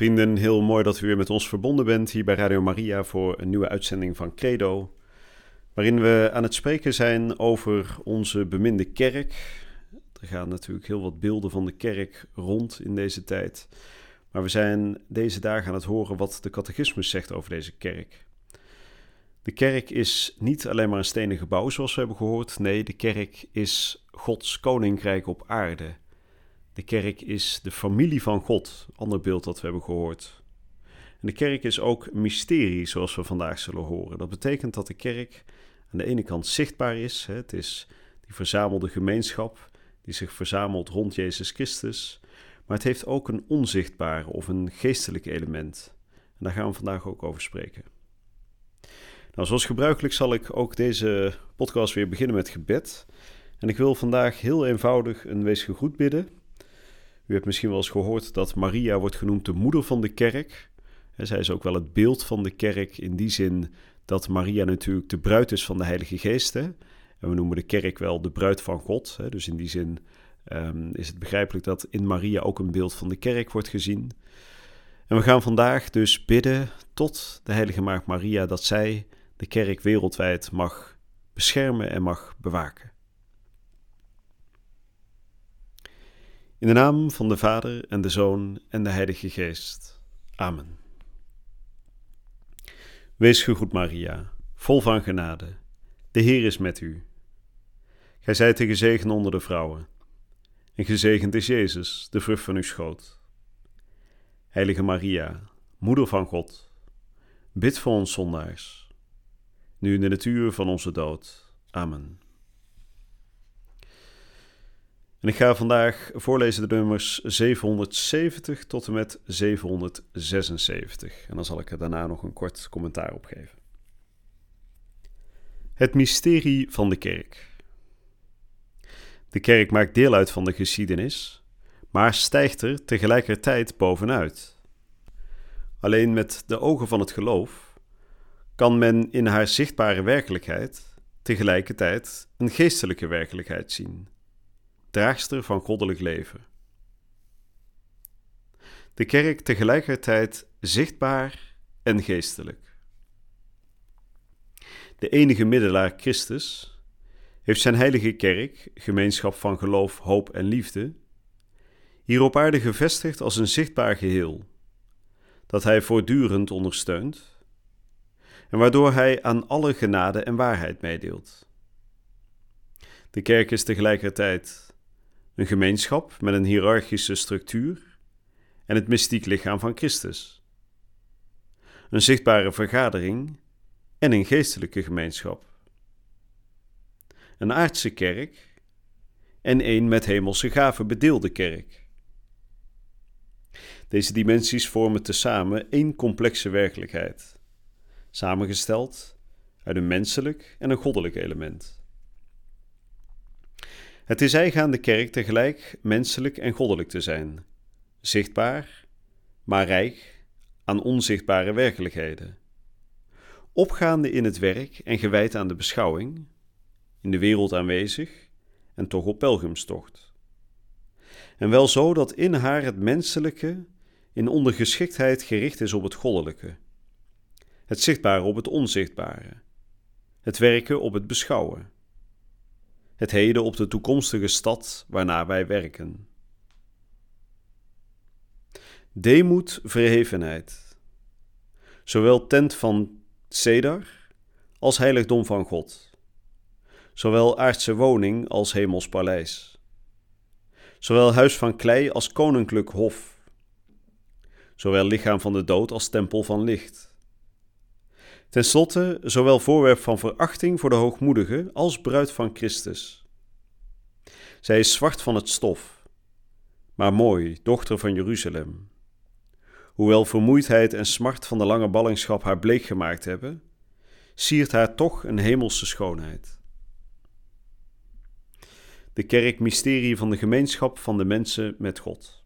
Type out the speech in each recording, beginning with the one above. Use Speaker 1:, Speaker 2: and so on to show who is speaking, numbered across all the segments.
Speaker 1: Vrienden, heel mooi dat u weer met ons verbonden bent hier bij Radio Maria voor een nieuwe uitzending van Credo. Waarin we aan het spreken zijn over onze beminde kerk. Er gaan natuurlijk heel wat beelden van de kerk rond in deze tijd. Maar we zijn deze dagen aan het horen wat de catechismus zegt over deze kerk. De kerk is niet alleen maar een stenen gebouw zoals we hebben gehoord. Nee, de kerk is Gods koninkrijk op aarde. De kerk is de familie van God, ander beeld dat we hebben gehoord. En de kerk is ook een mysterie, zoals we vandaag zullen horen. Dat betekent dat de kerk aan de ene kant zichtbaar is. Het is die verzamelde gemeenschap die zich verzamelt rond Jezus Christus. Maar het heeft ook een onzichtbaar of een geestelijk element. En daar gaan we vandaag ook over spreken. Nou, zoals gebruikelijk zal ik ook deze podcast weer beginnen met gebed. En ik wil vandaag heel eenvoudig een wees gegroet bidden. U hebt misschien wel eens gehoord dat Maria wordt genoemd de moeder van de kerk. zij is ook wel het beeld van de kerk in die zin dat Maria natuurlijk de bruid is van de Heilige Geest. En we noemen de kerk wel de bruid van God. Hè? Dus in die zin um, is het begrijpelijk dat in Maria ook een beeld van de kerk wordt gezien. En we gaan vandaag dus bidden tot de Heilige Maagd Maria dat zij de kerk wereldwijd mag beschermen en mag bewaken. In de naam van de Vader en de Zoon en de Heilige Geest. Amen. Wees gegroet, Maria, vol van genade. De Heer is met u. Gij zijt de gezegend onder de vrouwen, en gezegend is Jezus, de vrucht van uw schoot. Heilige Maria, Moeder van God, bid voor ons zondaars, nu in de natuur van onze dood. Amen. En ik ga vandaag voorlezen de nummers 770 tot en met 776. En dan zal ik er daarna nog een kort commentaar op geven. Het mysterie van de kerk. De kerk maakt deel uit van de geschiedenis, maar stijgt er tegelijkertijd bovenuit. Alleen met de ogen van het geloof kan men in haar zichtbare werkelijkheid tegelijkertijd een geestelijke werkelijkheid zien draagster van goddelijk leven. De kerk tegelijkertijd zichtbaar en geestelijk. De enige middelaar Christus heeft zijn heilige kerk, gemeenschap van geloof, hoop en liefde, hier op aarde gevestigd als een zichtbaar geheel, dat hij voortdurend ondersteunt en waardoor hij aan alle genade en waarheid meedeelt. De kerk is tegelijkertijd een gemeenschap met een hiërarchische structuur en het mystiek lichaam van Christus. Een zichtbare vergadering en een geestelijke gemeenschap. Een aardse kerk en een met hemelse gaven bedeelde kerk. Deze dimensies vormen tezamen één complexe werkelijkheid, samengesteld uit een menselijk en een goddelijk element. Het is eigen aan de kerk tegelijk menselijk en goddelijk te zijn, zichtbaar, maar rijk aan onzichtbare werkelijkheden. Opgaande in het werk en gewijd aan de beschouwing, in de wereld aanwezig en toch op pelgrimstocht. En wel zo dat in haar het menselijke in ondergeschiktheid gericht is op het goddelijke, het zichtbare op het onzichtbare, het werken op het beschouwen het heden op de toekomstige stad waarnaar wij werken. Deemoed, verhevenheid. Zowel tent van Cedar als heiligdom van God. Zowel aardse woning als hemels paleis. Zowel huis van klei als koninklijk hof. Zowel lichaam van de dood als tempel van licht. Ten slotte, zowel voorwerp van verachting voor de hoogmoedige als bruid van Christus. Zij is zwart van het stof, maar mooi, dochter van Jeruzalem. hoewel vermoeidheid en smart van de lange ballingschap haar bleek gemaakt hebben, siert haar toch een hemelse schoonheid. De kerk mysterie van de gemeenschap van de mensen met God.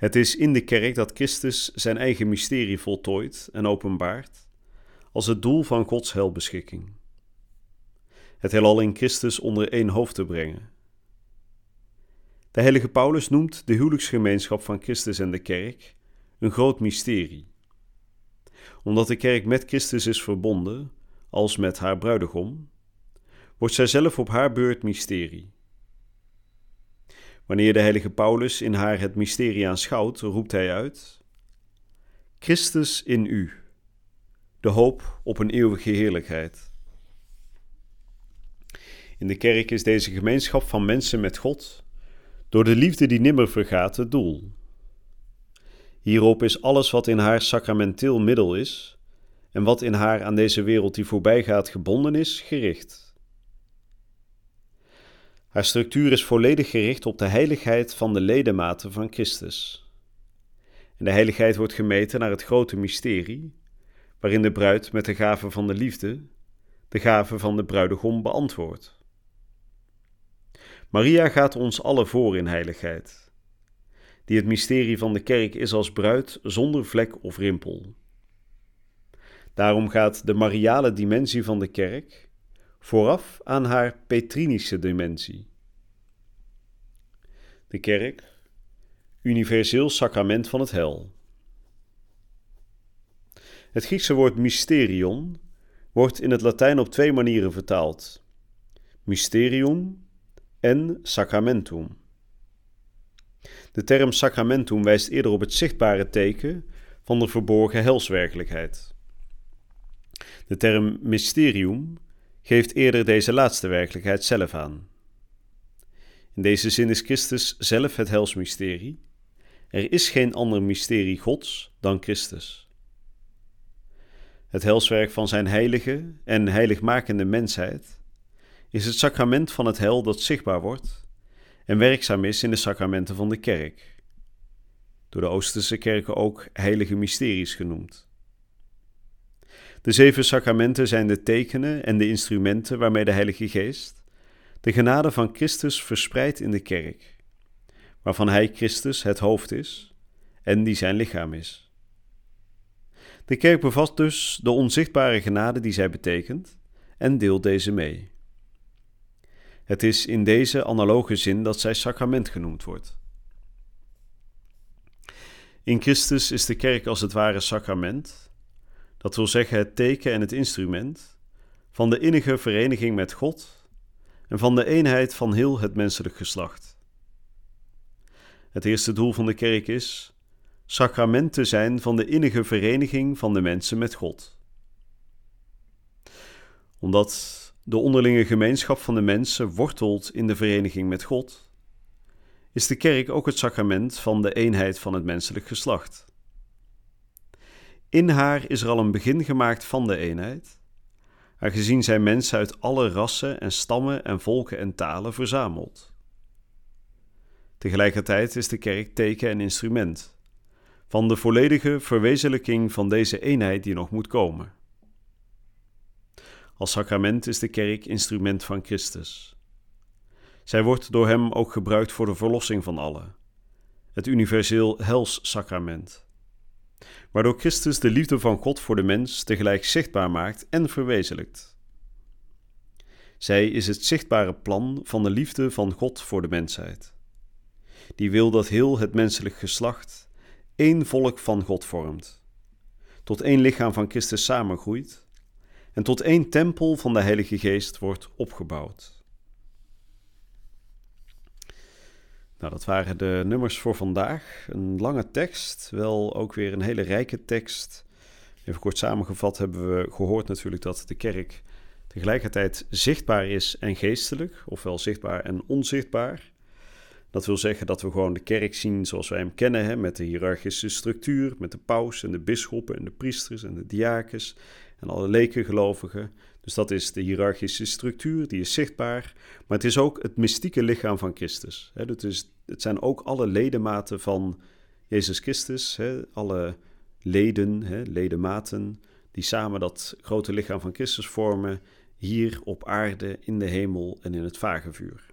Speaker 1: Het is in de kerk dat Christus zijn eigen mysterie voltooit en openbaart als het doel van Gods helbeschikking. Het heelal in Christus onder één hoofd te brengen. De heilige Paulus noemt de huwelijksgemeenschap van Christus en de kerk een groot mysterie. Omdat de kerk met Christus is verbonden, als met haar bruidegom, wordt zij zelf op haar beurt mysterie. Wanneer de heilige Paulus in haar het mysterie aanschouwt, roept hij uit: Christus in u, de hoop op een eeuwige heerlijkheid. In de kerk is deze gemeenschap van mensen met God door de liefde die nimmer vergaat het doel. Hierop is alles wat in haar sacramenteel middel is en wat in haar aan deze wereld die voorbij gaat gebonden is, gericht. Haar structuur is volledig gericht op de heiligheid van de ledematen van Christus. En de heiligheid wordt gemeten naar het grote mysterie, waarin de bruid met de gave van de liefde de gave van de bruidegom beantwoordt. Maria gaat ons alle voor in heiligheid, die het mysterie van de kerk is als bruid zonder vlek of rimpel. Daarom gaat de mariale dimensie van de kerk vooraf aan haar petrinische dimensie. De kerk, universeel sacrament van het hel. Het Griekse woord mysterion wordt in het Latijn op twee manieren vertaald: mysterium en sacramentum. De term sacramentum wijst eerder op het zichtbare teken van de verborgen helswerkelijkheid. De term mysterium geeft eerder deze laatste werkelijkheid zelf aan. In deze zin is Christus zelf het helsmysterie. Er is geen ander mysterie Gods dan Christus. Het helswerk van zijn heilige en heiligmakende mensheid is het sacrament van het hel dat zichtbaar wordt en werkzaam is in de sacramenten van de kerk, door de Oosterse kerken ook heilige mysteries genoemd. De zeven sacramenten zijn de tekenen en de instrumenten waarmee de Heilige Geest de genade van Christus verspreidt in de kerk, waarvan Hij Christus het hoofd is en die zijn lichaam is. De kerk bevat dus de onzichtbare genade die zij betekent en deelt deze mee. Het is in deze analoge zin dat zij sacrament genoemd wordt. In Christus is de kerk als het ware sacrament dat wil zeggen het teken en het instrument, van de innige vereniging met God en van de eenheid van heel het menselijk geslacht. Het eerste doel van de kerk is sacrament te zijn van de innige vereniging van de mensen met God. Omdat de onderlinge gemeenschap van de mensen wortelt in de vereniging met God, is de kerk ook het sacrament van de eenheid van het menselijk geslacht. In haar is er al een begin gemaakt van de eenheid, aangezien zijn mensen uit alle rassen en stammen en volken en talen verzameld. Tegelijkertijd is de kerk teken en instrument van de volledige verwezenlijking van deze eenheid die nog moet komen. Als sacrament is de kerk instrument van Christus. Zij wordt door hem ook gebruikt voor de verlossing van allen, het universeel helssacrament waardoor Christus de liefde van God voor de mens tegelijk zichtbaar maakt en verwezenlijkt. Zij is het zichtbare plan van de liefde van God voor de mensheid. Die wil dat heel het menselijk geslacht één volk van God vormt, tot één lichaam van Christus samengroeit en tot één tempel van de Heilige Geest wordt opgebouwd. Nou, dat waren de nummers voor vandaag. Een lange tekst, wel ook weer een hele rijke tekst. Even kort samengevat hebben we gehoord natuurlijk dat de kerk tegelijkertijd zichtbaar is en geestelijk, ofwel zichtbaar en onzichtbaar. Dat wil zeggen dat we gewoon de kerk zien zoals wij hem kennen, hè, met de hiërarchische structuur, met de paus en de bisschoppen en de priesters en de diakens en alle lekengelovigen. Dus dat is de hiërarchische structuur, die is zichtbaar. Maar het is ook het mystieke lichaam van Christus. Is, het zijn ook alle ledematen van Jezus Christus, hè, alle leden, hè, ledematen, die samen dat grote lichaam van Christus vormen, hier op aarde, in de hemel en in het vagevuur.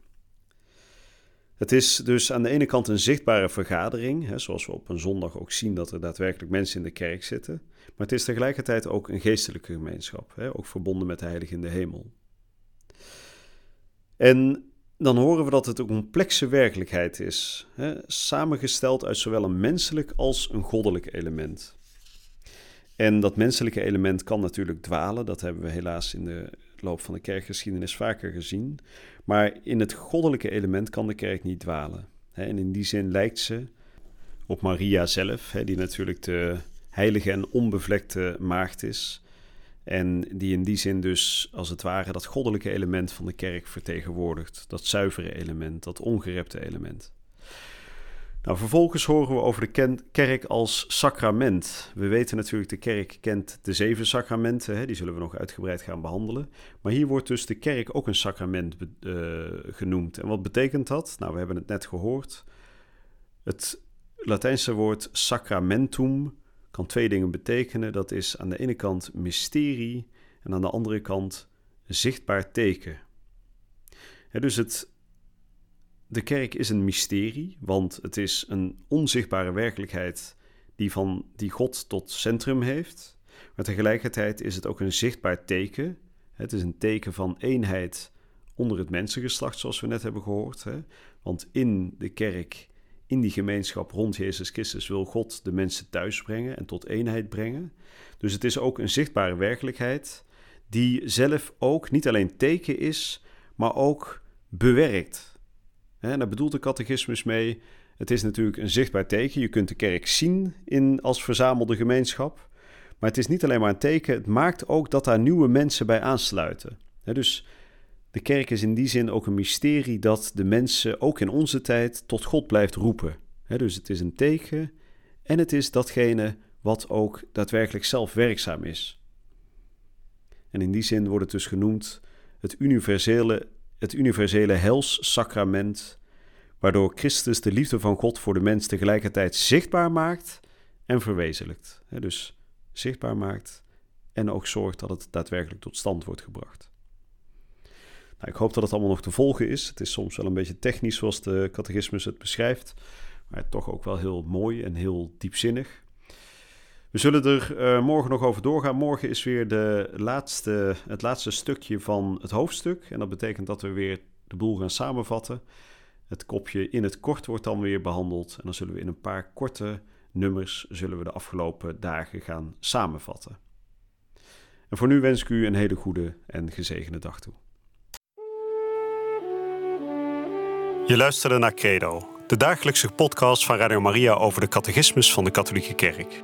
Speaker 1: Het is dus aan de ene kant een zichtbare vergadering, hè, zoals we op een zondag ook zien dat er daadwerkelijk mensen in de kerk zitten, maar het is tegelijkertijd ook een geestelijke gemeenschap, hè, ook verbonden met de Heilige in de hemel. En dan horen we dat het een complexe werkelijkheid is, hè, samengesteld uit zowel een menselijk als een goddelijk element. En dat menselijke element kan natuurlijk dwalen, dat hebben we helaas in de loop van de kerkgeschiedenis vaker gezien. Maar in het goddelijke element kan de kerk niet dwalen. En in die zin lijkt ze op Maria zelf, die natuurlijk de heilige en onbevlekte maagd is. En die in die zin dus als het ware dat goddelijke element van de kerk vertegenwoordigt. Dat zuivere element, dat ongerepte element. Nou, vervolgens horen we over de kerk als sacrament. We weten natuurlijk, de kerk kent de zeven sacramenten, hè, die zullen we nog uitgebreid gaan behandelen. Maar hier wordt dus de kerk ook een sacrament uh, genoemd. En wat betekent dat? Nou, we hebben het net gehoord. Het Latijnse woord sacramentum kan twee dingen betekenen. Dat is aan de ene kant mysterie en aan de andere kant zichtbaar teken. dus het de kerk is een mysterie, want het is een onzichtbare werkelijkheid die, van, die God tot centrum heeft. Maar tegelijkertijd is het ook een zichtbaar teken. Het is een teken van eenheid onder het mensengeslacht, zoals we net hebben gehoord. Hè? Want in de kerk, in die gemeenschap rond Jezus Christus, wil God de mensen thuisbrengen en tot eenheid brengen. Dus het is ook een zichtbare werkelijkheid die zelf ook niet alleen teken is, maar ook bewerkt. En daar bedoelt de catechismus mee. Het is natuurlijk een zichtbaar teken. Je kunt de kerk zien in, als verzamelde gemeenschap. Maar het is niet alleen maar een teken, het maakt ook dat daar nieuwe mensen bij aansluiten. dus de kerk is in die zin ook een mysterie dat de mensen ook in onze tijd tot God blijft roepen. dus het is een teken en het is datgene wat ook daadwerkelijk zelf werkzaam is. En in die zin wordt het dus genoemd het universele het universele helssacrament, waardoor Christus de liefde van God voor de mens tegelijkertijd zichtbaar maakt en verwezenlijkt. Dus zichtbaar maakt en ook zorgt dat het daadwerkelijk tot stand wordt gebracht. Nou, ik hoop dat het allemaal nog te volgen is. Het is soms wel een beetje technisch zoals de catechismus het beschrijft, maar toch ook wel heel mooi en heel diepzinnig. We zullen er uh, morgen nog over doorgaan. Morgen is weer de laatste, het laatste stukje van het hoofdstuk. En dat betekent dat we weer de boel gaan samenvatten. Het kopje in het kort wordt dan weer behandeld. En dan zullen we in een paar korte nummers zullen we de afgelopen dagen gaan samenvatten. En voor nu wens ik u een hele goede en gezegende dag toe.
Speaker 2: Je luisterde naar Credo, de dagelijkse podcast van Radio Maria over de catechismus van de Katholieke Kerk.